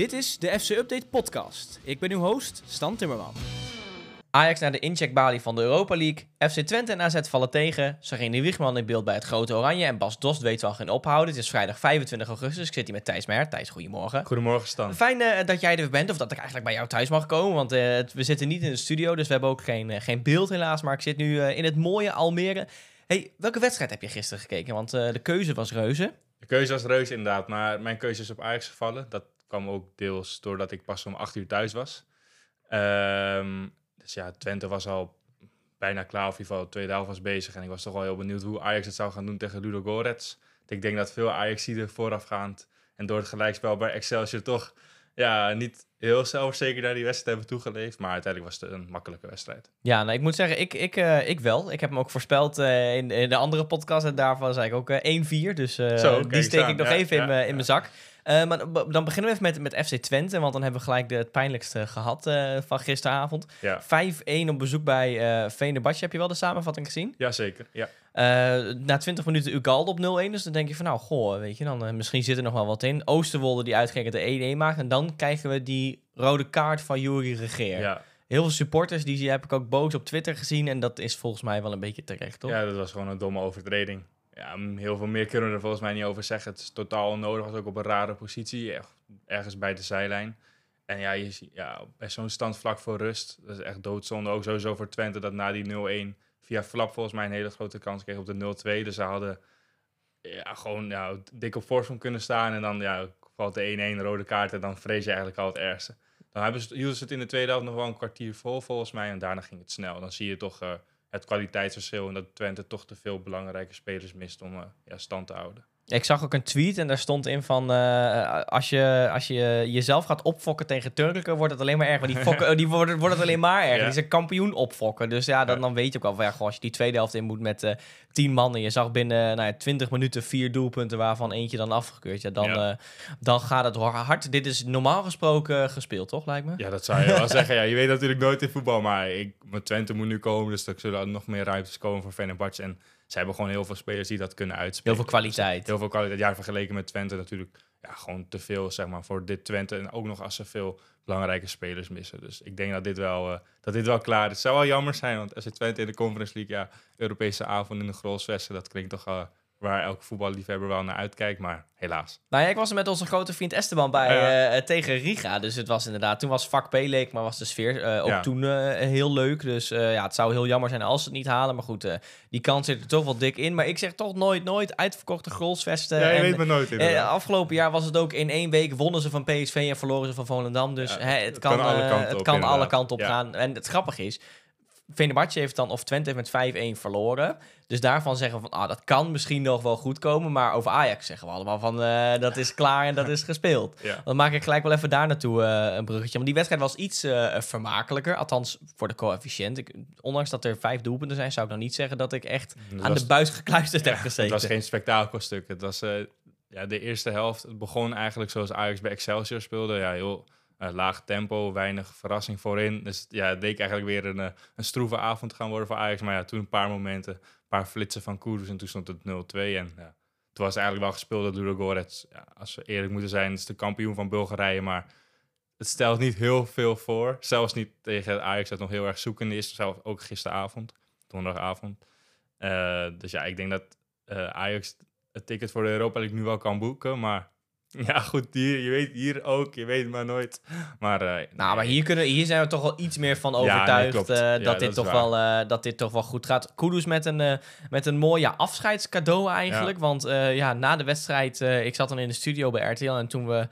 Dit is de FC Update podcast. Ik ben uw host, Stan Timmerman. Ajax naar de incheckbalie van de Europa League. FC Twente en AZ vallen tegen. Sarine Wiegman in beeld bij het Grote Oranje. En Bas Dost weet wel geen ophouden. Het is vrijdag 25 augustus. Ik zit hier met Thijs Meijer. Thijs, goedemorgen. Goedemorgen Stan. Fijn eh, dat jij er bent, of dat ik eigenlijk bij jou thuis mag komen. Want eh, we zitten niet in de studio, dus we hebben ook geen, eh, geen beeld helaas. Maar ik zit nu eh, in het mooie Almere. Hey, welke wedstrijd heb je gisteren gekeken? Want eh, de keuze was reuze. De keuze was reus inderdaad, maar mijn keuze is op Ajax gevallen. Dat kwam ook deels doordat ik pas om 8 uur thuis was. Ehm, dus ja, Twente was al bijna klaar, of in ieder geval de tweede helft was bezig. En ik was toch wel heel benieuwd hoe Ajax het zou gaan doen tegen Ludo Gorets. Ik denk dat veel Ajaxiden voorafgaand en door het gelijkspel bij Excelsior toch ja, niet heel zelfzeker naar die wedstrijd hebben toegeleefd. Maar uiteindelijk was het een makkelijke wedstrijd. Ja, nou, ik moet zeggen, ik, ik, eh, ik wel. Ik heb hem ook voorspeld eh, in, in de andere podcast. En daarvan zei ik ook eh 1-4. Dus eh, Zo, kijk die steek ik nog Ja, even in mijn in mijn zak. Maar dan beginnen we even met, met FC Twente. Want dan hebben we gelijk de, het pijnlijkste gehad eh, van gisteravond. 5-1 Ja, op bezoek bij uh, Venerbahce. Heb je wel de samenvatting gezien? ja zeker. Ja. Eh, na 20 minuten Ugalde op 0-1. Dus dan denk je van nou, goh, weet je, dan eh, misschien zit er nog wel wat in. Oosterwolde die uitgerekend de 1-1 maakt. En dan krijgen we die rode kaart van Jury Regeer. Ja. Heel veel supporters, die heb ik ook boos op Twitter gezien. En dat is volgens mij wel een beetje terecht, toch? Ja, dat was gewoon een domme overtreding. Ja, heel veel meer kunnen we er volgens mij niet over zeggen. Het is totaal onnodig. Was ook op een rare positie, ergens bij de zijlijn. En ja, je ziet, ja, bij zo'n stand vlak voor rust, dat is echt doodzonde. Ook sowieso voor Twente dat na die 0-1 via Flap volgens mij een hele grote kans kreeg op de 0-2. Dus ze hadden ja, gewoon ja, dik op voorsprong kunnen staan. En dan ja, valt de 1-1 rode kaart en dan vrees je eigenlijk al het ergste. Dan hebben ze, hielden ze het in de tweede helft nog wel een kwartier vol volgens mij. En daarna ging het snel. Dan zie je toch eh, het kwaliteitsverschil en dat Twente toch te veel belangrijke spelers mist om eh, ja, stand te houden. Ik zag ook een tweet en daar stond in van... eh, als, je, als je jezelf gaat opfokken tegen Turken, wordt het alleen maar erger. Want die, fokken, die worden, wordt het alleen maar erger. Ja. Die zijn kampioen opfokken. Dus ja, dan, dan weet je ook wel van... Ja, goh, als je die tweede helft in moet met eh 10 man... en je zag binnen nou ja, 20 minuten vier doelpunten... waarvan eentje dan afgekeurd. Ja, dan, Ja. eh, dan gaat het hard. Dit is normaal gesproken gespeeld, toch, lijkt me? Ja, dat zou je wel zeggen. Ja, je weet natuurlijk nooit in voetbal, maar ik, met Twente moet nu komen. Dus er zullen nog meer ruimtes komen voor Fenerbahce. En ze hebben gewoon heel veel spelers die dat kunnen Heel uitspelen. veel kwaliteit. Heel veel kwaliteit. Ja, vergeleken met Twente natuurlijk ja, gewoon te veel, zeg maar, voor dit Twente. En ook nog als ze veel belangrijke spelers missen. Dus ik denk dat dit wel, eh, dat dit wel klaar is. Het zou wel jammer zijn, want als je Twente in de Conference League, ja, Europese avond in de Grolsvesten, dat klinkt toch eh, waar elke voetballiefhebber wel naar uitkijkt. Maar helaas. Nou ja, ik was er met onze grote vriend Esteban bij Ja. eh, tegen Riga. Dus het was inderdaad, toen was vak P leek, maar was de sfeer eh, ook Ja. toen eh, heel leuk. Dus eh, ja, het zou heel jammer zijn als ze het niet halen. Maar goed, eh, die kans zit er toch wel dik in. Maar ik zeg toch nooit, nooit uitverkochte Grolsvesten. ja, je En, weet maar nooit eh, inderdaad. afgelopen jaar was het ook in één week wonnen ze van PSV en verloren ze van Volendam. Dus Ja, hè, het het kan, kan alle eh, kanten het op, kan alle kanten op gaan. En het grappige is, Venerbahce heeft dan, of Twente heeft met 5-1 verloren. Dus daarvan zeggen we van, ah, dat kan misschien nog wel goed komen. Maar over Ajax zeggen we allemaal van, eh, dat is klaar en dat is gespeeld. Ja. Dan maak ik gelijk wel even daar naartoe eh, een bruggetje. Want die wedstrijd was iets eh, vermakelijker. Althans, voor de coëfficiënt. Ik, ondanks dat er vijf doelpunten zijn, zou ik nog niet zeggen dat ik echt Dat aan was- de buis gekluisterd heb Het gezeten. was geen spektakelstuk. Het was ja, de eerste helft. Het begon eigenlijk zoals Ajax bij Excelsior speelde. Ja, heel eh, laag tempo, weinig verrassing voorin. Dus ja, het leek eigenlijk weer een, eh, een stroeve avond gaan worden voor Ajax. Maar ja, toen een paar momenten, een paar flitsen van Kudus en toen stond het 0-2. En ja, toen was eigenlijk wel gespeeld dat Ludo Gorets, ja, als we eerlijk moeten zijn, is de kampioen van Bulgarije. Maar het stelt niet heel veel voor. Zelfs niet tegen Ajax dat nog heel erg zoekende is. Zelfs ook gisteravond, donderdagavond. Eh, dus ja, ik denk dat Ajax het ticket voor de Europa League nu wel kan boeken. Maar ja, goed, hier, je weet hier ook, je weet het maar nooit. Maar, eh, Nou, maar hier, kunnen, hier zijn we toch wel iets meer van Ja, nee, overtuigd eh, Ja, dat, dat dit toch waar. wel, eh, dat dit toch wel goed gaat. Kudus met een, met een mooi ja, afscheidscadeau eigenlijk. Want ja, na de wedstrijd, ik zat dan in de studio bij RTL en toen we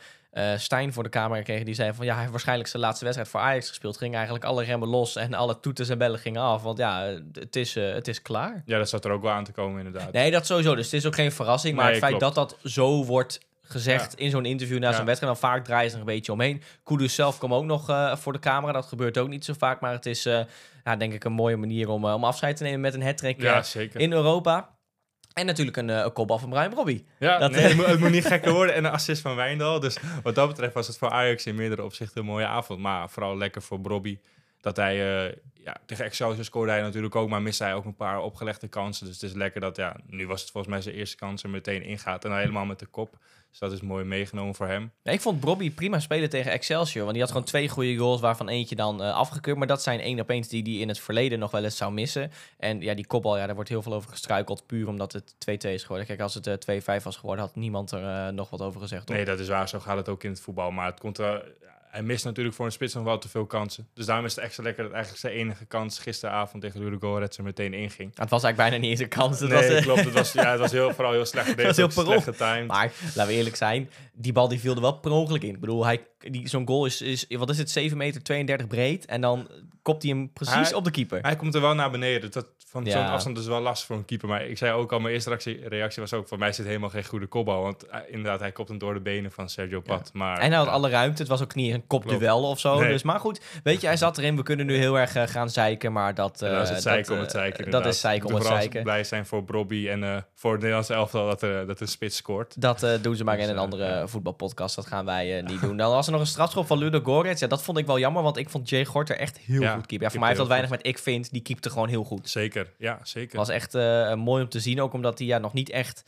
Stijn voor de camera kregen, die zei van ja, hij heeft waarschijnlijk zijn laatste wedstrijd voor Ajax gespeeld. Ging eigenlijk alle remmen los en alle toeters en bellen gingen af. Want ja, het is, het is klaar. Ja, dat zat er ook wel aan te komen inderdaad. Nee, dat sowieso. Dus het is ook geen verrassing. Maar Nee, het feit klopt. dat dat zo wordt gezegd in zo'n interview na Ja. zo'n wedstrijd, dan vaak draaien ze er een beetje omheen. Kudus zelf kwam ook nog eh, voor de camera. Dat gebeurt ook niet zo vaak. Maar het is, eh, ja, denk ik, een mooie manier om, eh, om afscheid te nemen met een ja, zeker. in Europa. En natuurlijk een, een kopbal van Brian Robbie. Ja, Dat- nee, het, moet, het moet niet gekker worden. En een assist van Wijndal. Dus wat dat betreft was het voor Ajax in meerdere opzichten een mooie avond. Maar vooral lekker voor Brobby. Dat hij... eh, ja, tegen Excelsior scoorde hij natuurlijk ook, maar miste hij ook een paar opgelegde kansen. Dus het is lekker dat, ja, nu was het volgens mij zijn eerste kans er meteen ingaat. En helemaal met de kop. Dus dat is mooi meegenomen voor hem. Ja, ik vond Bobby prima spelen tegen Excelsior. Want die had gewoon twee goede goals, waarvan eentje dan eh, afgekeurd. Maar dat zijn één op eens die die in het verleden nog wel eens zou missen. En ja, die kopbal, ja, daar wordt heel veel over gestruikeld. Puur omdat het 2-2 is geworden. Kijk, als het eh 2-5 was geworden, had niemand er eh, nog wat over gezegd. Nee, dat is waar. Zo gaat het ook in het voetbal. Maar het komt er, hij mist natuurlijk voor een spits nog wel te veel kansen. Dus daarom is het extra lekker dat eigenlijk zijn enige kans gisteravond tegen Ludogorets er meteen inging. Het was eigenlijk bijna niet eens een kans. Het nee, was, eh, klopt. Het was, ja, het was heel, vooral heel slecht was verdedigd. heel ook per slecht getimed. Maar laten we eerlijk zijn, die bal die viel er wel per ongeluk in. Ik bedoel, hij, die, zo'n goal is, is, wat is het, 7 meter 32 breed. En dan kopt hij hem precies Hij- op de keeper. Hij komt er wel naar beneden. Dat, van Ja. zo'n afstand is wel lastig voor een keeper. Maar ik zei ook al, mijn eerste reactie, reactie was ook... voor mij zit helemaal geen goede kopbal. Want eh, inderdaad, hij kopt hem door de benen van Sergio Pat. Maar, En hij had ja, alle ruimte. Het was ook niet een kopduel of zo. Nee. Dus, maar goed, weet je, hij zat erin. We kunnen nu heel erg eh, gaan zeiken. Maar dat, dat is eh, het zeiken om eh, het zeiken, Dat inderdaad. is zeiken om het zeiken. blij zijn voor Brobby en eh, voor het Nederlandse elftal dat, er dat een spits scoort. Dat eh, doen ze maar Dus, in een eh, andere voetbalpodcast. Dat gaan wij eh, niet doen. Dan was er nog een strafschop van Ludo Goretz. Ja, dat vond ik wel jammer, want ik vond Jay Gorter echt heel Ja, goed keeper. Ja, voor mij heeft dat weinig met ik vind. Die keepte gewoon heel goed. Zeker, ja, zeker. was echt eh, mooi om te zien. Ook omdat hij ja, nog niet echt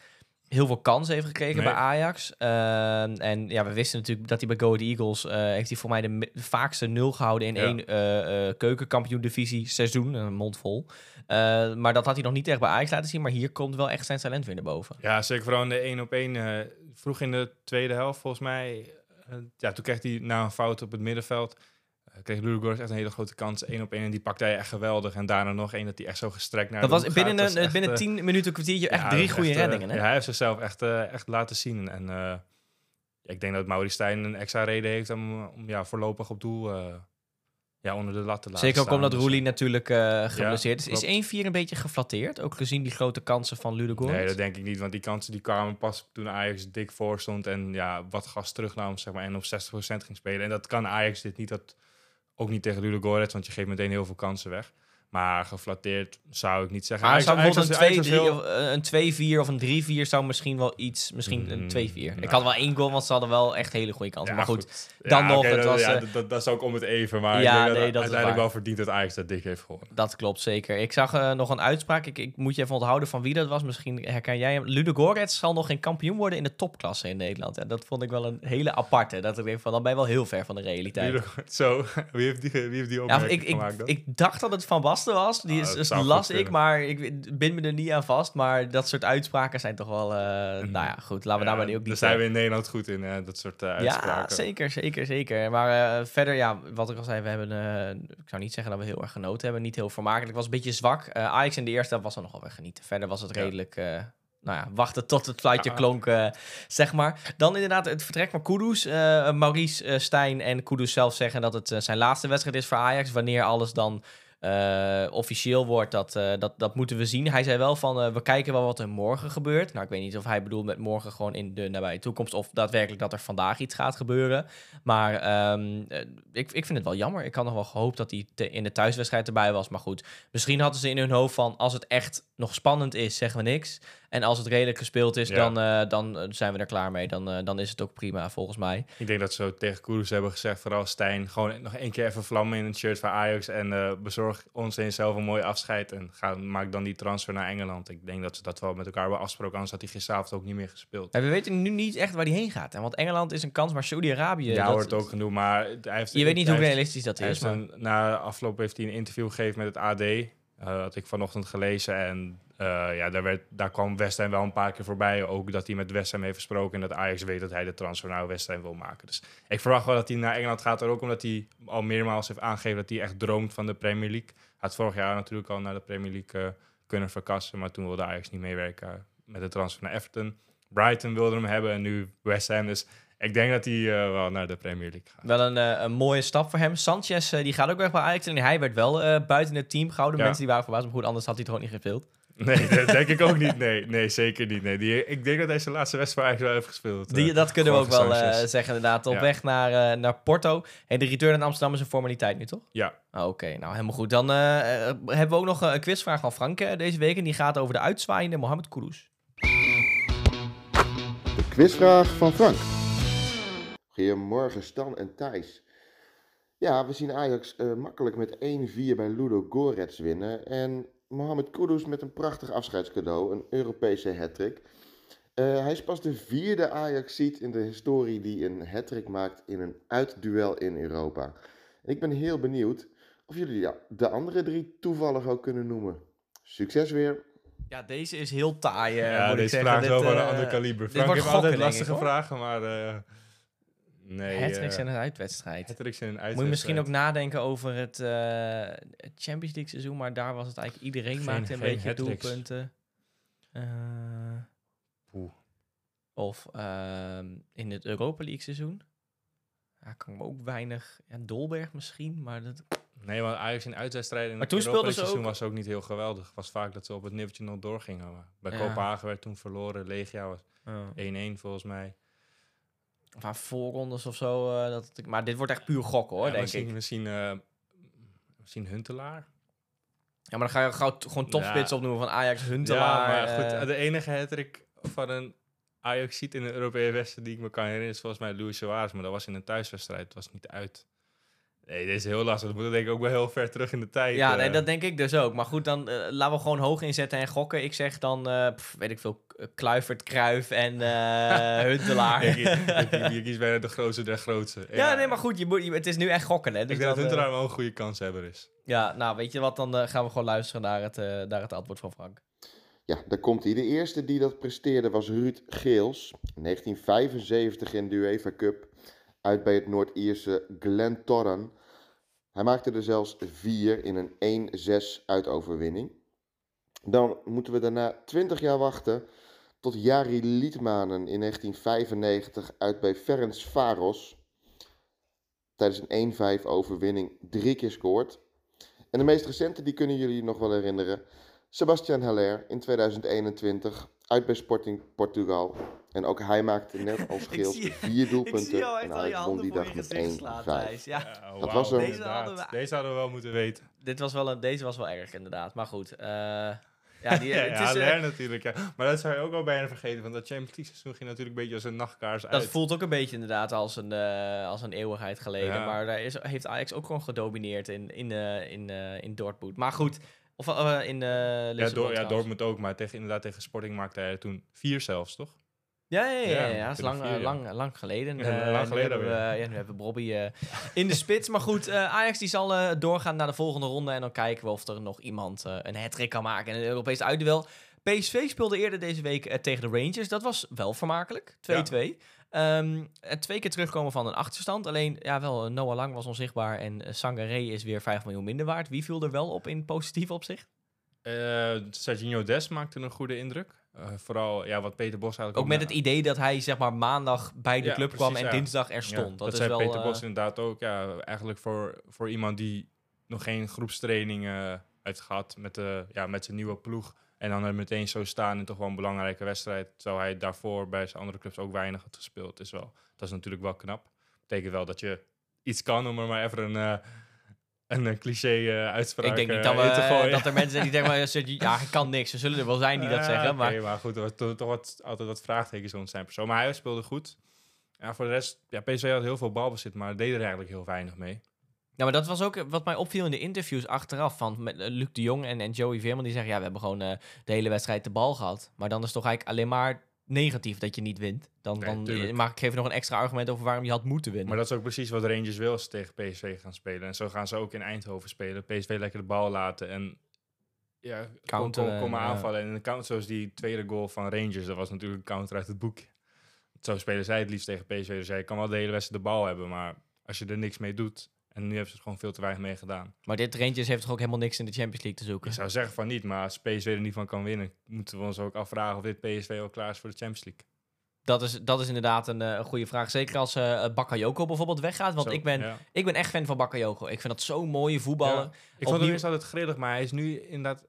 heel veel kansen heeft gekregen Nee. bij Ajax. Ehm, en ja, we wisten natuurlijk dat hij bij Go Eagles... eh, heeft hij voor mij de, vaakste nul gehouden in Ja. één eh eh keukenkampioen divisie seizoen. Een mond vol. Eh, maar dat had hij nog niet echt bij Ajax laten zien. Maar hier komt wel echt zijn talent weer naar boven. Ja, zeker vooral in de 1 op 1. vroeg in de tweede helft, volgens mij. ja, toen kreeg hij na een fout op het middenveld. Eh, kreeg Ludogorets echt een hele grote kans. 1 op 1 en die pakte hij echt geweldig. En daarna nog één dat hij echt zo gestrekt naar Dat de was binnen, gaat. een, Dat is binnen echt, 10 minuten, een kwartiertje, echt ja, drie goede echt, eh, reddingen. Hè? ja, hij heeft zichzelf echt, eh, echt laten zien. En eh, ik denk dat Mauri Stijn een extra reden heeft om, om ja, voorlopig op doel eh, ja, onder de lat te laten Zeker ook omdat Dus, Roelie eh, natuurlijk eh geblesseerd is. Is 1-4 een beetje geflatteerd? Ook gezien die grote kansen van Ludogorets? Nee, dat denk ik niet. Want die kansen die kwamen pas toen Ajax dik voor stond. En ja, wat gas terugnam, zeg maar. En op 60% ging spelen. En dat kan Ajax dit niet. Dat, ook niet tegen Ludogorets, want je geeft meteen heel veel kansen weg. Maar geflatteerd zou ik niet zeggen. Maar zou bijvoorbeeld was- een 2-3 Ajax was heel- of eh, een 2-4 of een 3-4 zou misschien wel iets, misschien Mm, een 2-4. Ik nou. had wel één goal, want ze hadden wel echt hele goede kansen. Ja, maar goed, goed. dan nog, het dat, was, ja, eh, dat, dat, is ook om het even. Maar Ja, ik nee, dat uiteindelijk wel verdient dat Ajax dat dik heeft gewonnen. dat klopt zeker. Ik zag eh, nog een uitspraak. Ik, ik moet je even onthouden van wie dat was. Misschien herken jij hem. Ludo Gorets zal nog geen kampioen worden in de topklasse in Nederland. En dat vond ik wel een hele aparte. Dat ik denk van, dan ben je wel heel ver van de realiteit. Ludo- Zo, wie heeft die, wie heeft die Ja, opmerking ik, ik, gemaakt dan? ik dacht dat het Van Was. Die Ah, is, goed las ik, maar ik bind me er niet aan vast. Maar dat soort uitspraken zijn toch wel... eh, Nou ja, goed. Laten we daar maar ook Daar niet... zijn eh, we in Nederland goed in, eh, dat soort eh, uitspraken. Ja, zeker, zeker, zeker. Maar eh, verder, ja, wat ik al zei, we hebben, eh, ik zou niet zeggen dat we heel erg genoten hebben. Niet heel vermakelijk. Was een beetje zwak. Eh, Ajax in de eerste helft was er nogal weer genieten. Verder was het Ja. redelijk, eh, nou ja, wachten tot het fluitje Ja. klonk, eh, zeg maar. Dan inderdaad het vertrek van Kudus. Eh, Maurice eh, Stijn en Kudus zelf zeggen dat het eh, zijn laatste wedstrijd is voor Ajax. Wanneer alles dan eh, officieel wordt, dat, eh, dat, dat moeten we zien. Hij zei wel van, eh, we kijken wel wat er morgen gebeurt. Nou, ik weet niet of hij bedoelt met morgen gewoon in de nabije toekomst... of daadwerkelijk dat er vandaag iets gaat gebeuren. Maar ehm, eh, ik, ik vind het wel jammer. Ik had nog wel gehoopt dat hij in de thuiswedstrijd erbij was. Maar goed, misschien hadden ze in hun hoofd van... als het echt nog spannend is, zeggen we niks. En als het redelijk gespeeld is, Ja. dan, eh, dan eh, zijn we er klaar mee. Dan, eh, dan is het ook prima, volgens mij. Ik denk dat ze zo tegen Koerders hebben gezegd, vooral Stijn, gewoon nog één keer even vlammen in het shirt van Ajax en bezorg ons eens zelf een mooi afscheid en ga, maak dan die transfer naar Engeland. Ik denk dat ze dat wel met elkaar hebben afgesproken, anders had hij gisteravond ook niet meer gespeeld. Maar we weten nu niet echt waar hij heen gaat. hè, Want Engeland is een kans, maar Saudi-Arabië... Ja, dat- wordt ook genoeg, maar hij heeft... Je weet niet hoe heeft- realistisch dat is. een- na afloop heeft hij een interview gegeven met het AD. eh had ik vanochtend gelezen. En ja, daar, werd, daar kwam West Ham wel een paar keer voorbij. Ook dat hij met West Ham heeft gesproken. En dat Ajax weet dat hij de transfer naar West Ham wil maken. Dus ik verwacht wel dat hij naar Engeland gaat. Ook omdat hij al meermaals heeft aangegeven dat hij echt droomt van de Premier League. Hij had vorig jaar natuurlijk al naar de Premier League eh, kunnen verkassen. Maar toen wilde Ajax niet meewerken met de transfer naar Everton. Brighton wilde hem hebben en nu West Ham. Dus ik denk dat hij eh, wel naar de Premier League gaat. Wel een, eh, een mooie stap voor hem. Sanchez eh, die gaat ook weg bij Ajax. En hij werd wel eh, buiten het team gehouden. Ja. Mensen die waren verbaasd. Maar goed, anders had hij toch ook niet gespeeld. Nee, dat denk ik ook niet. Nee, nee zeker niet. Nee. Die, ik denk dat hij zijn laatste wedstrijd eigenlijk wel heeft gespeeld. Die, eh. dat kunnen we ook wel eh, zeggen inderdaad. Op Ja. weg naar, eh, naar Porto. En de return in Amsterdam is een formaliteit nu, toch? Ja, Ah, Oké, nou helemaal goed. Dan hebben we ook nog een quizvraag van Frank deze week. En die gaat over de uitzwaaiende Mohamed Kudus. De quizvraag van Frank. Goedemorgen Stan en Thijs. Ja, we zien Ajax eh, makkelijk met 1-4 bij Ludo Gorets winnen. En Mohamed Kudus met een prachtig afscheidscadeau, een Europese hattrick. Eh hij is pas de vierde Ajax-ziet in de historie die een hattrick maakt in een uitduel in Europa. En ik ben heel benieuwd of jullie ja, de andere drie toevallig ook kunnen noemen. Succes weer! Ja, deze is heel taai, eh, ja, moet ik deze zeggen. vraag is wel van een eh, ander kaliber. dit Frank wordt heeft altijd lastige vragen, maar... eh nee, Hattricks eh, en een uitwedstrijd. hattricks in een Moet je misschien ook uitwedstrijd. nadenken over het eh, het Champions League seizoen, maar daar was het eigenlijk iedereen Geen- maakte een beetje hat-tricks. doelpunten. Eh, of ehm, in het Europa League seizoen. Ja, kan me ook weinig. Ja, Dolberg misschien, maar dat. Nee, want Ajax in uitwedstrijden in Maar het toen Europees ze seizoen ook- was ook niet heel geweldig. Het was vaak dat ze op het nippertje nog doorgingen. Maar bij Ja. Kopenhagen werd toen verloren. Legia was 1-1 volgens mij. Of aan voorrondes of zo. eh, dat, het- maar dit wordt echt puur gokken hoor, Ja, denk misschien, ik. Misschien, eh, misschien Huntelaar. Ja, maar dan ga je gauw gewoon topspits Ja. opnoemen van Ajax, Huntelaar. ja, maar goed. eh, de enige hattrick van een Ajax ziet in de Europese wedstrijd die ik me kan herinneren is volgens mij Luis Suarez. Maar dat was in een thuiswedstrijd. Het was niet uit. Nee, dit is heel lastig. Dat moet denk ik ook wel heel ver terug in de tijd. Ja, nee, dat denk ik dus ook. Maar goed, dan laten we gewoon hoog inzetten en gokken. Ik zeg dan, pff, weet ik veel, Kluivert, Kruif en eh Huntelaar. je, je, je kiest bijna de grootste der grootste. ja, nee, maar goed, je moet, je- het is nu echt gokken, hè. Ik Dus denk dat eh, Huntelaar wel een goede kanshebber is. ja, nou, weet je wat, dan eh, gaan we gewoon luisteren naar het, eh, naar het antwoord van Frank. Ja, daar komt hij. De eerste die dat presteerde was Ruud Geels. In 1975 in de UEFA Cup. Uit bij het Noord-Ierse Glentoran. Hij maakte er zelfs vier in een 1-6 uitoverwinning. Dan moeten we daarna 20 jaar wachten tot Jari Liedmanen in 1995 uit bij Ferenc Varos. Tijdens een 1-5 overwinning drie keer scoort. En de meest recente, die kunnen jullie nog wel herinneren. Sebastian Haller in 2021 uit bij Sporting Portugal. En ook hij maakte net als Ik Geels zie- vier Ik doelpunten. zie jou echt en al je Ajax won handen die dag met gezicht slaan, 1-5. Thijs. Ja, Dat was hem. Deze hadden we- Deze hadden we wel moeten weten. dit was wel een, deze was wel erg, inderdaad. Maar goed, eh, ja, die, Ja, het is, eh, natuurlijk. Ja. Maar dat zou je ook wel bijna vergeten. Want dat Champions League seizoen ging natuurlijk een beetje als een nachtkaars Dat uit. voelt ook een beetje inderdaad als een, eh, als een eeuwigheid geleden. Ja. Maar daar is, heeft Ajax ook gewoon gedomineerd in, in, eh, in, eh, in Dortmund. Maar goed, of eh, in eh ja, Dor ja. Dortmund ook. Maar tegen, inderdaad tegen Sporting maakte hij er toen vier zelfs, toch? Ja, ja, ja, dat is lang, vier, eh, lang, lang geleden. Ja, Eh, lang nu geleden hebben we, ja, nu hebben we Bobby eh, in de spits. Maar goed, eh, Ajax die zal eh, doorgaan naar de volgende ronde. En dan kijken we of er nog iemand eh, een hat kan maken in een Europees uitduel. PSV speelde eerder deze week eh, tegen de Rangers. Dat was wel vermakelijk. 2-2. Ehm, eh, twee keer terugkomen van een achterstand. Alleen, ja, wel, eh, Noah Lang was onzichtbaar. En uh, Sangaré is weer 5 miljoen minder waard. Wie viel er wel op in positief opzicht? Eh Serginho Des maakte een goede indruk. Eh, vooral ja, wat Peter Bos eigenlijk Ook met na- het idee dat hij zeg maar maandag bij de Ja, club precies, kwam en ja. dinsdag er Ja, stond. dat dat, is zei wel, Peter eh, Bos inderdaad ook. Ja, eigenlijk voor, voor iemand die nog geen groepstraining eh, heeft gehad met, de, ja, met zijn nieuwe ploeg. En dan er meteen zo staan in toch wel een belangrijke wedstrijd. Terwijl hij daarvoor bij zijn andere clubs ook weinig had gespeeld. Is wel, dat is natuurlijk wel knap. Betekent wel dat je iets kan om er maar even een, eh, een, eh, cliché eh, uitspraak Ik denk niet eh, dat, we, er mensen zijn die denken, maar, Sergi- ja, hij kan niks. Er zullen er wel zijn die dat Ja, zeggen, maar... maar goed, er toch, wat, altijd wat vraagtekens rond zijn persoon. Maar hij speelde goed. Ja, voor de rest, ja, PSV had heel veel balbezit, maar deed er eigenlijk heel weinig mee. Ja, maar dat was ook wat mij opviel in de interviews achteraf van met, Luc de Jong en, en Joey Veerman. Die zeggen, ja, we hebben gewoon de hele wedstrijd de bal gehad. Maar dan is toch eigenlijk alleen maar negatief dat je niet wint. Dan, Nee, dan eh, mag ik geven nog een extra argument over waarom je had moeten winnen. Maar dat is ook precies wat Rangers wil als ze tegen PSV gaan spelen. En zo gaan ze ook in Eindhoven spelen. PSV lekker de bal laten en ja, kom en, aanvallen. En een counter, zoals die tweede goal van Rangers, dat was natuurlijk een counter uit het boekje. Zo spelen zij het liefst tegen PSV. Dus jij kan wel de hele wedstrijd de bal hebben, maar als je er niks mee doet... En nu hebben ze er gewoon veel te weinig mee gedaan. Maar dit Rangers heeft toch ook helemaal niks in de Champions League te zoeken? Ik zou zeggen van niet, maar als PSV er niet van kan winnen... moeten we ons ook afvragen of dit PSV al klaar is voor de Champions League. Dat is, dat is inderdaad een, eh, een goede vraag. Zeker als eh Bakayoko bijvoorbeeld weggaat. Want Zo, ik, ben, ja. ik ben echt fan van Bakayoko. Ik vind dat zo'n mooie voetballer. Ja. Ik vond hem eerst altijd grillig, maar hij is nu inderdaad...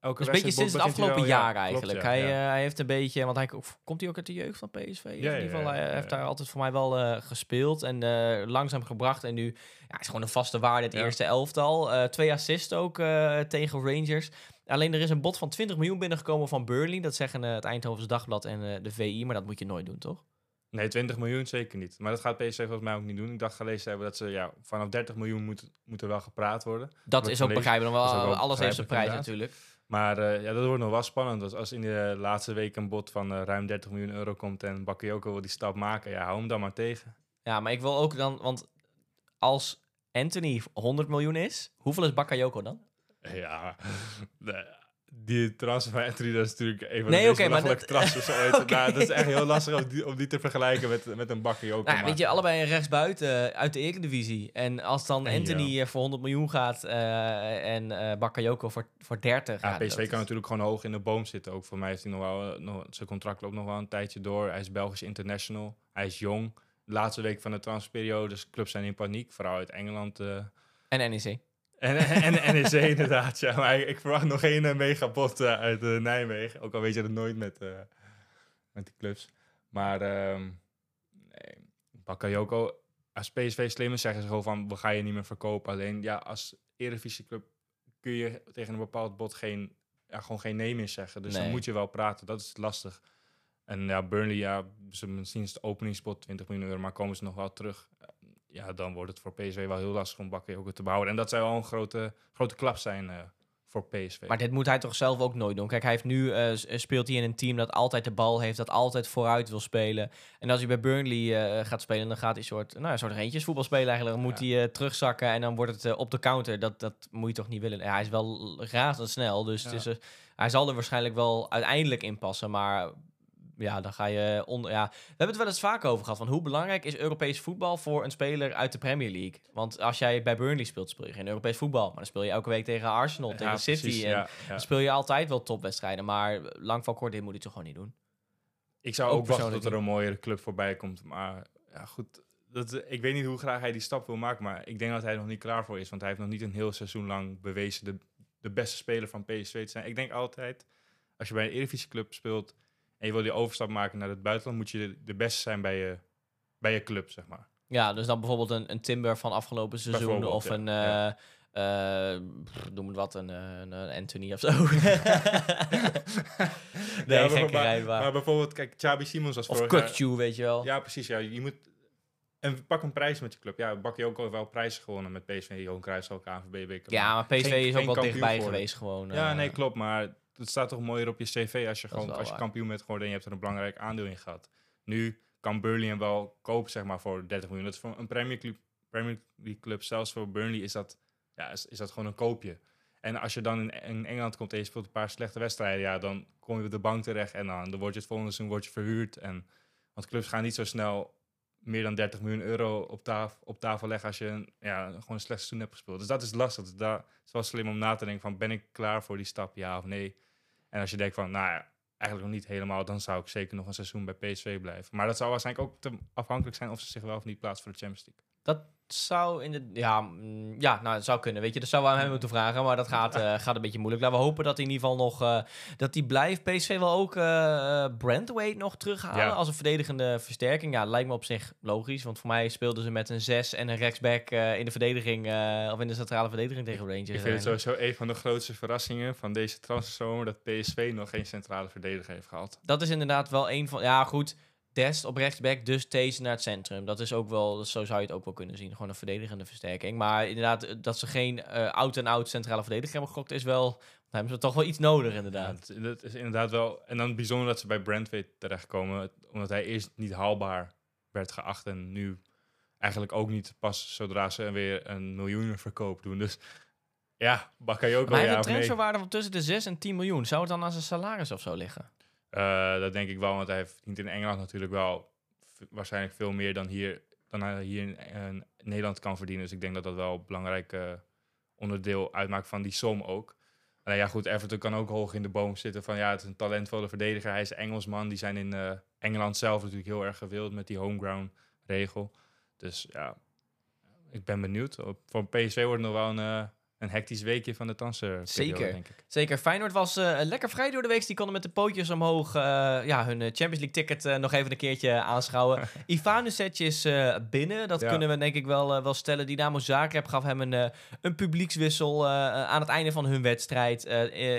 Elke is een beetje sinds het afgelopen jaar ja, klopt, eigenlijk. ja, hij, ja. eh, hij heeft een beetje, want hij komt hij ook uit de jeugd van PSV. Ja, in ieder geval, ja, hij heeft daar altijd voor mij wel eh, gespeeld en eh, langzaam gebracht. En nu ja, is gewoon een vaste waarde het eerste elftal. Eh, twee assists ook eh, tegen Rangers. Alleen er is een bod van 20 miljoen binnengekomen van Burnley. Dat zeggen eh, het Eindhovens Dagblad en eh, de VI, maar dat moet je nooit doen, toch? Nee, 20 miljoen zeker niet. Maar dat gaat PSV volgens mij ook niet doen. Ik dacht gelezen hebben dat ze ja, vanaf 30 miljoen moet, moet er wel gepraat worden. Dat is ook begrijpelijk. Dat is Wel, alles heeft zijn prijs natuurlijk. Maar eh, ja, dat wordt nog wel spannend. Als, als in de laatste week een bod van eh, ruim 30 miljoen euro komt en Bakayoko wil die stap maken, ja, hou hem dan maar tegen. Ja, maar ik wil ook dan... Want als Anthony 100 miljoen is, hoeveel is Bakayoko dan? Ja, die transfer van dat is natuurlijk een van Nee, de oké, maar dat- ooit. Nou, dat is echt heel lastig om die, om die te vergelijken met, met een Bakayoko. Nou, ja, maar- weet je, allebei rechtsbuiten uit de Eredivisie. En als dan En Anthony eh, voor 100 miljoen gaat eh, en eh Bakayoko voor, voor 30... Ja, ja, PSV kan is- natuurlijk gewoon hoog in de boom zitten. Ook voor mij heeft hij nog wel, eh, nog, zijn contract loopt nog wel een tijdje door. Hij is Belgisch international. Hij is jong. De laatste week van de transferperiode, dus clubs zijn in paniek. Vooral uit Engeland. eh. En NEC. En, en, en NEC inderdaad, ja. Maar ik, verwacht nog geen uh, megapot eh, uit eh, Nijmegen. Ook al weet je dat nooit met, eh, met die clubs. Maar ehm nee, Bakayoko, als PSV slim is, zeggen ze gewoon van... we gaan je niet meer verkopen. Alleen ja, als Eredivisieclub kun je tegen een bepaald bod geen, ja, gewoon geen nee meer zeggen. Dus Nee. dan moet je wel praten. Dat is lastig. En ja, Burnley, ja, ze, misschien is het openingspot 20 miljoen euro, maar komen ze nog wel terug. Ja, dan wordt het voor PSV wel heel lastig om Bakayoko te behouden. En dat zou wel een grote, grote klap zijn eh, voor PSV. Maar dit moet hij toch zelf ook nooit doen. Kijk, hij heeft nu eh, s- speelt hij in een team dat altijd de bal heeft, dat altijd vooruit wil spelen. En als hij bij Burnley eh, gaat spelen, dan gaat hij soort, nou, een soort reentjesvoetbal spelen eigenlijk. Dan moet Ja. hij eh, terugzakken en dan wordt het eh, op de counter. Dat, dat moet je toch niet willen. Ja, hij is wel razendsnel, dus het is, eh, hij zal er waarschijnlijk wel uiteindelijk in passen. Maar ja, dan ga je onder. Ja, we hebben het wel eens vaak over gehad. Van hoe belangrijk is Europees voetbal voor een speler uit de Premier League? Want als jij bij Burnley speelt, speel je geen Europees voetbal. Maar dan speel je elke week tegen Arsenal, tegen City. precies, en ja, dan speel je altijd wel topwedstrijden. Maar lang van kort, dit moet hij toch gewoon niet doen. Ik zou Ook ook, wachten tot er een mooiere club voorbij komt. Maar ja, goed. Dat, ik weet niet hoe graag hij die stap wil maken. Maar ik denk dat hij er nog niet klaar voor is. Want hij heeft nog niet een heel seizoen lang bewezen de, de beste speler van PSV te zijn. Ik denk altijd, als je bij een Eredivisie club speelt... en je wil die overstap maken naar het buitenland... moet je de, beste zijn bij je, bij je club, zeg maar. Ja, dus dan bijvoorbeeld een, een Timber van afgelopen seizoen. Of ja. een, Ja. eh, eh, pff, noem het wat, een, eh, een, een Anthony of zo. nee, Ja, maar- gekkerij, maar, maar. maar bijvoorbeeld, kijk, Chabi Simons was Of vorig jaar- Kukcu, weet je wel. Ja, precies. Ja, je moet... En pak een prijs met je club. Ja, Bakje ook al wel prijzen gewonnen met PSV, Johan Cruijffschaal, KNVB. Ja, maar PSV Geen- is ook wel dichtbij geworden. geweest gewoon. Ja, nee, klopt. Maar het staat toch mooier op je cv als je, gewoon, als je waar. kampioen bent geworden en je hebt er een belangrijk aandeel in gehad. Nu kan Burnley hem wel kopen, zeg maar, voor 30 miljoen. Dat is voor een Premier, club, Premier League club, zelfs voor Burnley, is dat, ja, is, is dat gewoon een koopje. En als je dan in, in Engeland komt en je speelt een paar slechte wedstrijden, ja, dan kom je op de bank terecht en dan, dan word je het volgende seizoen word je verhuurd. En, want clubs gaan niet zo snel meer dan 30 miljoen euro op, tafel op tafel leggen als je een, ja, gewoon een slecht seizoen hebt gespeeld. Dus dat is lastig. Dus daar het is wel slim om na te denken van, ben ik klaar voor die stap, ja of nee? En als je denkt van, nou ja, eigenlijk nog niet helemaal, dan zou ik zeker nog een seizoen bij PSV blijven. Maar dat zou waarschijnlijk ook te afhankelijk zijn of ze zich wel of niet plaatsen voor de Champions League. Dat zou in de. Ja, mm, ja, nou, het zou kunnen. Weet je, dat zou we aan hem moeten vragen. Maar dat gaat, eh, gaat een beetje moeilijk. Laten we hopen dat hij in ieder geval nog. eh, dat hij blijft. PSV wil ook eh Brandweight nog terughalen. Ja. Als een verdedigende versterking. Ja, lijkt me op zich logisch. Want voor mij speelden ze met een 6 en een rechtsback eh, in de verdediging. eh, of in de centrale verdediging tegen Rangers. Ik vind het sowieso een van de grootste verrassingen van deze transferzomer dat PSV nog geen centrale verdediger heeft gehad. Dat is inderdaad wel een van. Ja, goed. Op rechtsback, dus Thees naar het centrum. Dat is ook wel, zo zou je het ook wel kunnen zien. Gewoon een verdedigende versterking. Maar inderdaad, eh, dat ze geen eh, oud en oud centrale verdediger hebben gegokt, is wel. Dan hebben ze toch wel iets nodig, inderdaad. dat, dat is inderdaad wel. En dan bijzonder dat ze bij Brentford terechtkomen, omdat hij eerst niet haalbaar werd geacht en nu eigenlijk ook niet pas zodra ze weer een miljoenenverkoop doen. Dus ja, Bakayoko maar hij heeft een transferwaarde van tussen de 6 en 10 miljoen. Zou het dan aan zijn salaris of zo liggen? Eh, dat denk ik wel, want hij verdient in Engeland natuurlijk wel waarschijnlijk veel meer dan hier, dan hij hier in, in Nederland kan verdienen. Dus ik denk dat dat wel een belangrijk eh, onderdeel uitmaakt van die som ook. En ja, goed, Everton kan ook hoog in de boom zitten van ja, het is een talentvolle verdediger. Hij is Engelsman, die zijn in eh, Engeland zelf natuurlijk heel erg gewild met die homeground regel. Dus ja, ik ben benieuwd. Op- Voor PSV wordt nog wel een, eh, een hectisch weekje van de transfer. Zeker. denk ik. Zeker. Feyenoord was eh, lekker vrij door de week. Die konden met de pootjes omhoog eh, ja, hun eh, Champions League ticket nog even een keertje aanschouwen. Ivanusec is binnen. Dat Ja. kunnen we denk ik wel, wel stellen. Dynamo Zagreb gaf hem een, een publiekswissel aan het einde van hun wedstrijd.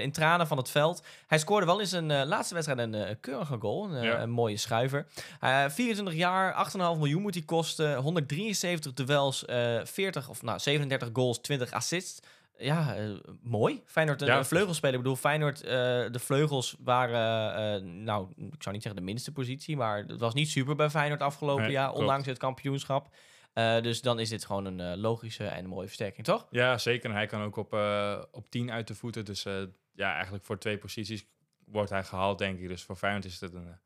in tranen van het veld. Hij scoorde wel in zijn laatste wedstrijd een keurige goal. Een, Ja. een mooie schuiver. Eh, 24 jaar, 8,5 miljoen moet hij kosten. 173 duels, eh 40 of nou 37 goals, 20 assists. Ja, eh, mooi. Feyenoord een, Ja. vleugelspeler. Ik bedoel, Feyenoord, eh, de vleugels waren, eh, nou, ik zou niet zeggen de minste positie, maar het was niet super bij Feyenoord afgelopen Nee, jaar, klopt. ondanks het kampioenschap. Dus dan is dit gewoon een logische en een mooie versterking, toch? Ja, zeker. En hij kan ook op, op 10 uit de voeten. Dus ja, eigenlijk voor twee posities wordt hij gehaald, denk ik. Dus voor Feyenoord is het een,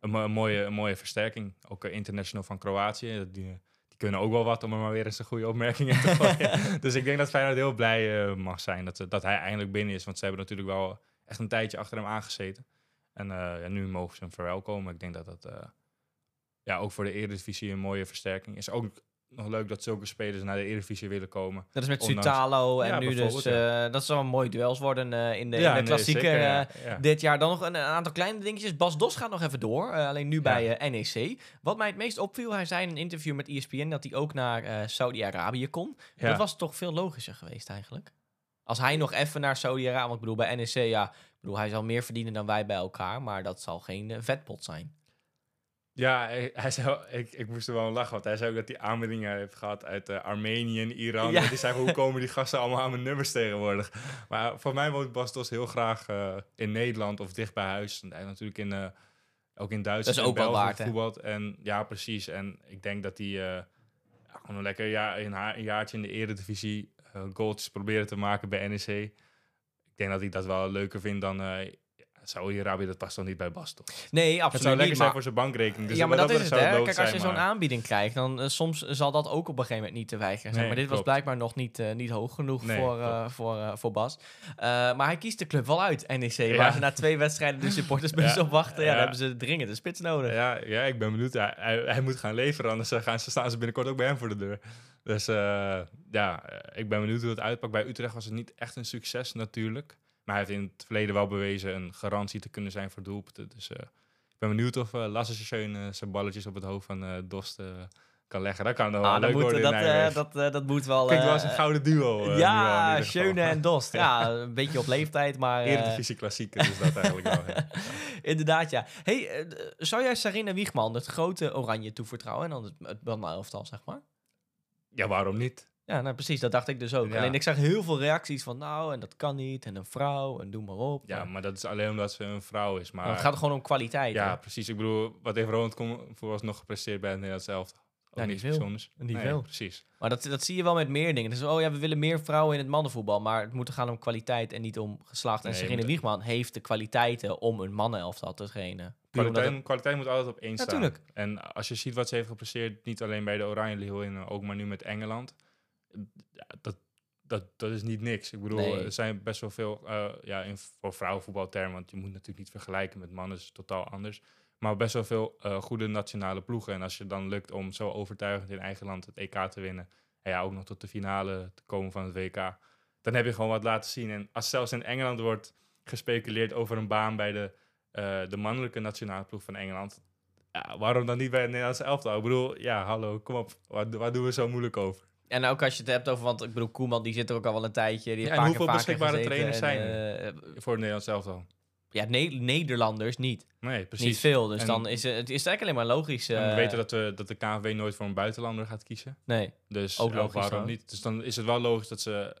een, een mooie, een mooie versterking. Ook international van Kroatië. Die, die kunnen ook wel wat om er maar weer eens een goede opmerking in te gooien. dus ik denk dat Feyenoord heel blij eh, mag zijn dat, dat hij eindelijk binnen is. Want ze hebben natuurlijk wel echt een tijdje achter hem aangezeten. En eh, ja, nu mogen ze hem verwelkomen. Ik denk dat dat eh, ja, ook voor de Eredivisie een mooie versterking is. Ook nog leuk dat zulke spelers naar de Eredivisie willen komen. Dat is met Ondanks- Sutalo en Ja, nu dus, ja. eh, dat zal een mooi duels worden eh, in de, Ja, in de nee, klassieker. zeker, eh. Dit jaar dan nog een, een aantal kleine dingetjes. Bas Dos gaat nog even door, alleen nu bij NEC. Wat mij het meest opviel, hij zei in een interview met ESPN dat hij ook naar Saudi-Arabië kon. Ja. Dat was toch veel logischer geweest eigenlijk. Als hij nog even naar Saudi-Arabië, want ik bedoel bij NEC, ja, ik bedoel, hij zal meer verdienen dan wij bij elkaar, maar dat zal geen vetpot zijn. Ja, hij, hij zei, ik, ik moest er wel om lachen, want hij zei ook dat hij aanbiedingen heeft gehad uit eh, Armenië en Iran. Ja. En die zei, hoe komen die gasten allemaal aan mijn nummers tegenwoordig? Maar voor mij woont Bastos heel graag eh, in Nederland of dicht bij huis. En hij natuurlijk in, eh, ook in Duitsland ook en België waard. En ja, precies. En ik denk dat hij eh, gewoon een lekker jaar, een, een jaartje in de eredivisie eh goaltjes proberen te maken bij NEC. Ik denk dat hij dat wel leuker vindt dan... Saudi-Arabië, dat past toch niet bij Bastos? Nee, Het absoluut zou lekker niet. zijn maar- voor zijn bankrekening. Dus ja, maar dat is het, hè. Kijk, als je zo'n maar- aanbieding krijgt, dan eh, soms zal dat ook op een gegeven moment niet te weigeren zijn. Nee, maar dit was blijkbaar nog niet, eh, niet hoog genoeg Nee, voor, eh, voor, voor Bas. Maar hij kiest de club wel uit, NEC. Ja. Waar ze na twee wedstrijden de supportersbus Ja. op wachten. Ja, Ja. dan hebben ze dringend een spits nodig. Ja, ja, ik ben benieuwd. Hij, hij, hij moet gaan leveren, anders gaan ze, staan ze binnenkort ook bij hem voor de deur. Dus ja, ik ben benieuwd hoe het uitpakt. Bij Utrecht was het niet echt een succes natuurlijk. Maar hij heeft in het verleden wel bewezen een garantie te kunnen zijn voor doelpunten. Dus eh, ik ben benieuwd of uh, Lasse eh, zijn balletjes op het hoofd van Dost kan leggen. Dat kan wel Ah, dan leuk moet, worden dat, in dat, dat moet wel... Klinkt wel als eh, een gouden duo. ja. Schöne en Dost. Ja, een beetje op leeftijd, maar... Eredivisie klassieker is dat eigenlijk wel. ja. Inderdaad, ja. Hey, zou jij Sarina Wiegman het grote oranje toevertrouwen en dan het, het Bandma-elftal, zeg maar? Ja, waarom niet? Ja, nou precies, dat dacht ik dus ook. Ja. Alleen ik zag heel veel reacties van, nou, en dat kan niet, en een vrouw, en doe maar op. Ja, Maar- maar dat is alleen omdat ze een vrouw is. Maar maar het gaat gewoon om kwaliteit. Ja, hè? precies. Ik bedoel, wat heeft Ronald Koeman vooralsnog gepresteerd bij het Nederlands elftal? Ook Ja, niet niks veel. bijzonders. Niet Nee, veel. Precies. Maar dat, dat zie je wel met meer dingen. Dus, oh ja, we willen meer vrouwen in het mannenvoetbal, maar het moet gaan om kwaliteit en niet om geslacht. En Nee, Serena Wiegman heeft de kwaliteiten om een mannenelftal te trainen. Kwaliteit, het- kwaliteit moet altijd op één staan. En als je ziet wat ze heeft gepresteerd, niet alleen bij de Oranje Leeuwinnen, ook maar nu met Engeland. Ja, dat, dat, dat is niet niks. Ik bedoel, Nee. er zijn best wel veel, eh, ja, in, voor vrouwenvoetbaltermen, want je moet natuurlijk niet vergelijken met mannen, is totaal anders. Maar best wel veel eh, goede nationale ploegen. En als je dan lukt om zo overtuigend in eigen land het EK te winnen, en ja, ook nog tot de finale te komen van het WK, dan heb je gewoon wat laten zien. En als zelfs in Engeland wordt gespeculeerd over een baan bij de, eh, de mannelijke nationale ploeg van Engeland, ja, waarom dan niet bij het Nederlandse elftal? Ik bedoel, ja, hallo, kom op. Waar, waar doen we zo moeilijk over? En ook als je het hebt over, want ik bedoel, Koeman die zit er ook al wel een tijdje. Die Ja, en hoeveel vaker beschikbare gezeten trainers en, eh, Voor het Nederlands elftal. ja, Ne- Nederlanders niet. Nee, Niet precies. veel. Dus En- dan is het, het is eigenlijk alleen maar logisch. En we eh, weten dat, we, dat de KNVB nooit voor een buitenlander gaat kiezen. Nee. Dus Ook logisch waarom trouwens. niet? Dus dan is het wel logisch dat ze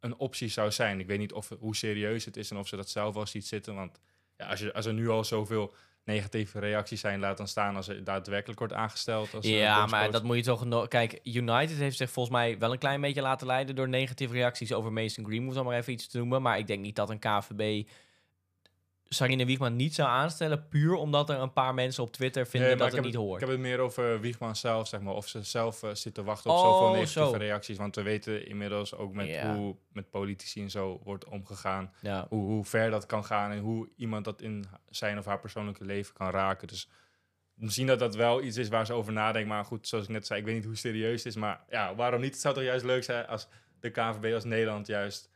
een optie zou zijn. Ik weet niet of, hoe serieus het is en of ze dat zelf al ziet zitten. Want ja, als, je, als er nu al zoveel negatieve reacties zijn, laat dan staan als er daadwerkelijk wordt aangesteld. Als, eh, Ja, maar dat moet je toch... no- Kijk, United heeft zich volgens mij wel een klein beetje laten leiden... door negatieve reacties over Mason Greenwood, om maar even iets te noemen. Maar ik denk niet dat een KVB Sarine Wiegman niet zou aanstellen... puur omdat er een paar mensen op Twitter vinden Nee, dat het heb niet hoort. Ik heb het meer over Wiegman zelf, zeg maar. Of ze zelf uh, zitten wachten op Oh, zoveel negatieve zo. reacties. Want we weten inmiddels ook met Ja. hoe met politici en zo wordt omgegaan. Ja. Hoe, hoe ver dat kan gaan en hoe iemand dat in zijn of haar persoonlijke leven kan raken. Dus misschien dat dat wel iets is waar ze over nadenken. Maar goed, zoals ik net zei, ik weet niet hoe serieus het is. Maar ja, waarom niet? Het zou toch juist leuk zijn als de KNVB als Nederland juist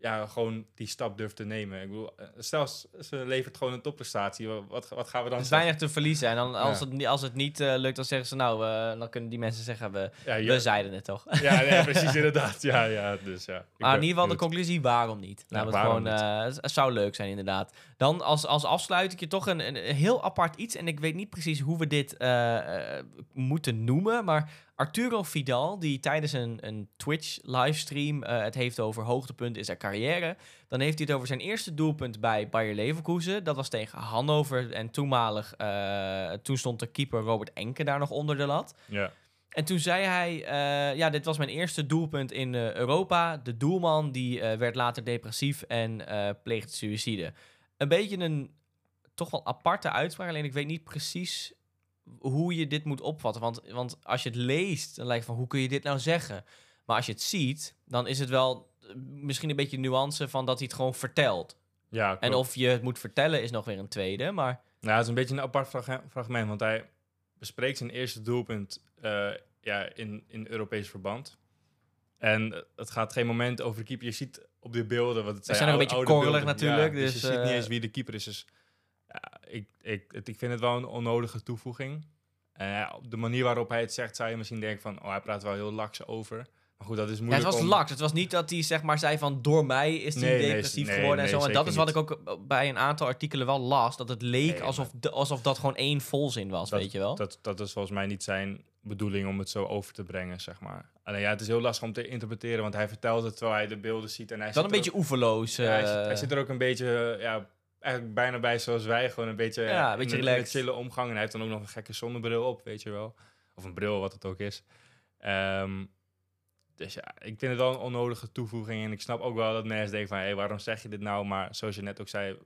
ja, gewoon die stap durft te nemen. Ik bedoel, eh, stel ze ze levert gewoon een topprestatie, wa- wat, wat gaan we dan Er is weinig te verliezen. En dan, als, Ja. het, niet- als het niet eh, lukt, dan zeggen ze nou, eh, dan kunnen die mensen zeggen, we, Ja, we ja, zeiden het toch. ja, nee, precies inderdaad. Ja, ja, dus ja. Maar in ieder geval de conclusie, waarom niet? Ja, het waarom gewoon, eh, het, het zou leuk zijn inderdaad. Dan als, als afsluiting toch een, een heel apart iets. En ik weet niet precies hoe we dit eh, eh, moeten noemen. Maar Arturo Vidal, die tijdens een, een Twitch-livestream eh, het heeft over hoogtepunt in zijn carrière. Dan heeft hij het over zijn eerste doelpunt bij Bayer Leverkusen. Dat was tegen Hannover. En toenmalig, eh, toen stond de keeper Robert Enke daar nog onder de lat. Ja. En toen zei hij, eh, ja, dit was mijn eerste doelpunt in Europa. De doelman die werd later depressief en pleegde suïcide. Een beetje een toch wel aparte uitspraak, alleen ik weet niet precies hoe je dit moet opvatten. Want, want als je het leest, dan lijkt van, hoe kun je dit nou zeggen? Maar als je het ziet, dan is het wel eh, misschien een beetje nuance van dat hij het gewoon vertelt. Ja, En of je het moet vertellen is nog weer een tweede, maar... Nou, het is een beetje een apart frag- fragment, want hij bespreekt zijn eerste doelpunt eh, ja, in, in Europees verband. En het gaat geen moment over de keeper. Je ziet op de beelden, want het Ze zijn, zijn ook een beetje korrelig natuurlijk, Ja, dus, je ziet niet eh, eens wie de keeper is. Dus ja, ik, ik, het, ik vind het wel een onnodige toevoeging. Ja, op de manier waarop hij het zegt, zou je misschien denken van... Oh, hij praat wel heel laks over. Maar goed, dat is Ja, moeilijk het was om- laks. Het was niet dat hij zeg maar zei van door mij is hij Nee, depressief nee, geworden en zo. En dat is wat ik ook bij een aantal artikelen wel las. Dat het leek alsof, de- alsof dat gewoon één volzin was, dat, weet je wel. Dat, dat is volgens mij niet zijn bedoeling om het zo over te brengen, zeg maar. Alleen ja, het is heel lastig om te interpreteren, want hij vertelt het terwijl hij de beelden ziet. En hij dan zit een beetje oeverloos. ook, ja, hij, eh, zit, hij zit er ook een beetje, ja, eigenlijk bijna bij zoals wij, gewoon een beetje, Ja, een in beetje in relaxed. chille omgang. En hij heeft dan ook nog een gekke zonnebril op, weet je wel. Of een bril, wat het ook is. Ehm, dus ja, ik vind het wel een onnodige toevoeging. En ik snap ook wel dat mensen denken van, hé, waarom zeg je dit nou? Maar zoals je net ook zei,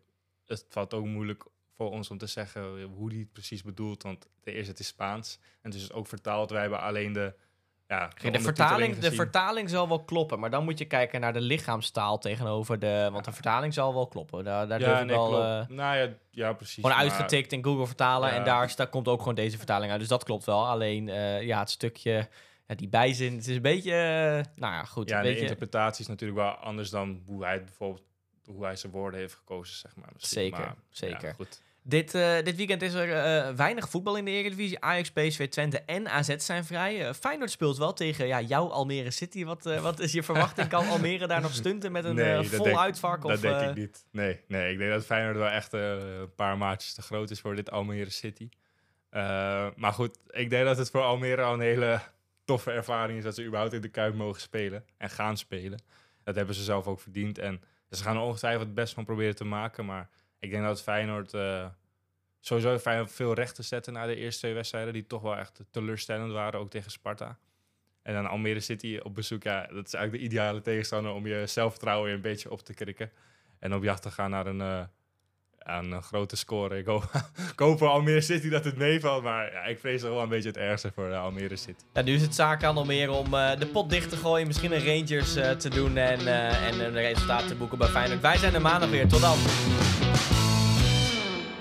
het valt ook moeilijk voor ons om te zeggen hoe die het precies bedoelt. Want ten eerste, het is Spaans. En het is ook vertaald. Wij hebben alleen de, ja, Kijk, de, vertaling, de vertaling zal wel kloppen, maar dan moet je kijken naar de lichaamstaal tegenover de... Want de vertaling zal wel kloppen. Daar, daar durf ik nee, wel... eh, nou ja, ja, precies. gewoon maar- uitgetikt in Google vertalen Ja. en daar sta, komt ook gewoon deze vertaling uit. Dus dat klopt wel. Alleen eh, ja, het stukje, ja, die bijzin, het is een beetje... eh, nou ja, goed. Ja, en weet de je, interpretatie is natuurlijk wel anders dan hoe hij bijvoorbeeld hoe hij zijn woorden heeft gekozen, zeg maar. misschien. Zeker, Maar, zeker. Ja, goed. Dit, eh, dit weekend is er eh, weinig voetbal in de Eredivisie. Ajax, PSV, Twente en AZ zijn vrij. Eh, Feyenoord speelt wel tegen ja, jouw Almere City. Wat, wat is je verwachting? Kan Almere daar nog stunten met een Nee, vol denk- uitvak? Dat of, denk ik niet. Nee, nee, ik denk dat Feyenoord wel echt een paar maatjes te groot is voor dit Almere City. Maar goed, ik denk dat het voor Almere al een hele toffe ervaring is dat ze überhaupt in de Kuip mogen spelen en gaan spelen. Dat hebben ze zelf ook verdiend en ze gaan er ongetwijfeld het best van proberen te maken. Maar ik denk dat Feyenoord eh, sowieso veel recht te zetten na de eerste twee wedstrijden, die toch wel echt teleurstellend waren, ook tegen Sparta. En dan Almere City op bezoek, ja, dat is eigenlijk de ideale tegenstander om je zelfvertrouwen weer een beetje op te krikken. En op jacht te gaan naar een, eh, een grote score. Ik hoop, voor Almere City dat het meevalt, maar ja, ik vrees toch wel een beetje het ergste voor de Almere City. Ja, nu is het zaak aan Almere om eh, de pot dicht te gooien. Misschien een Rangers eh, te doen en, eh, en een resultaat te boeken bij Feyenoord. Wij zijn er maandag weer. Tot dan.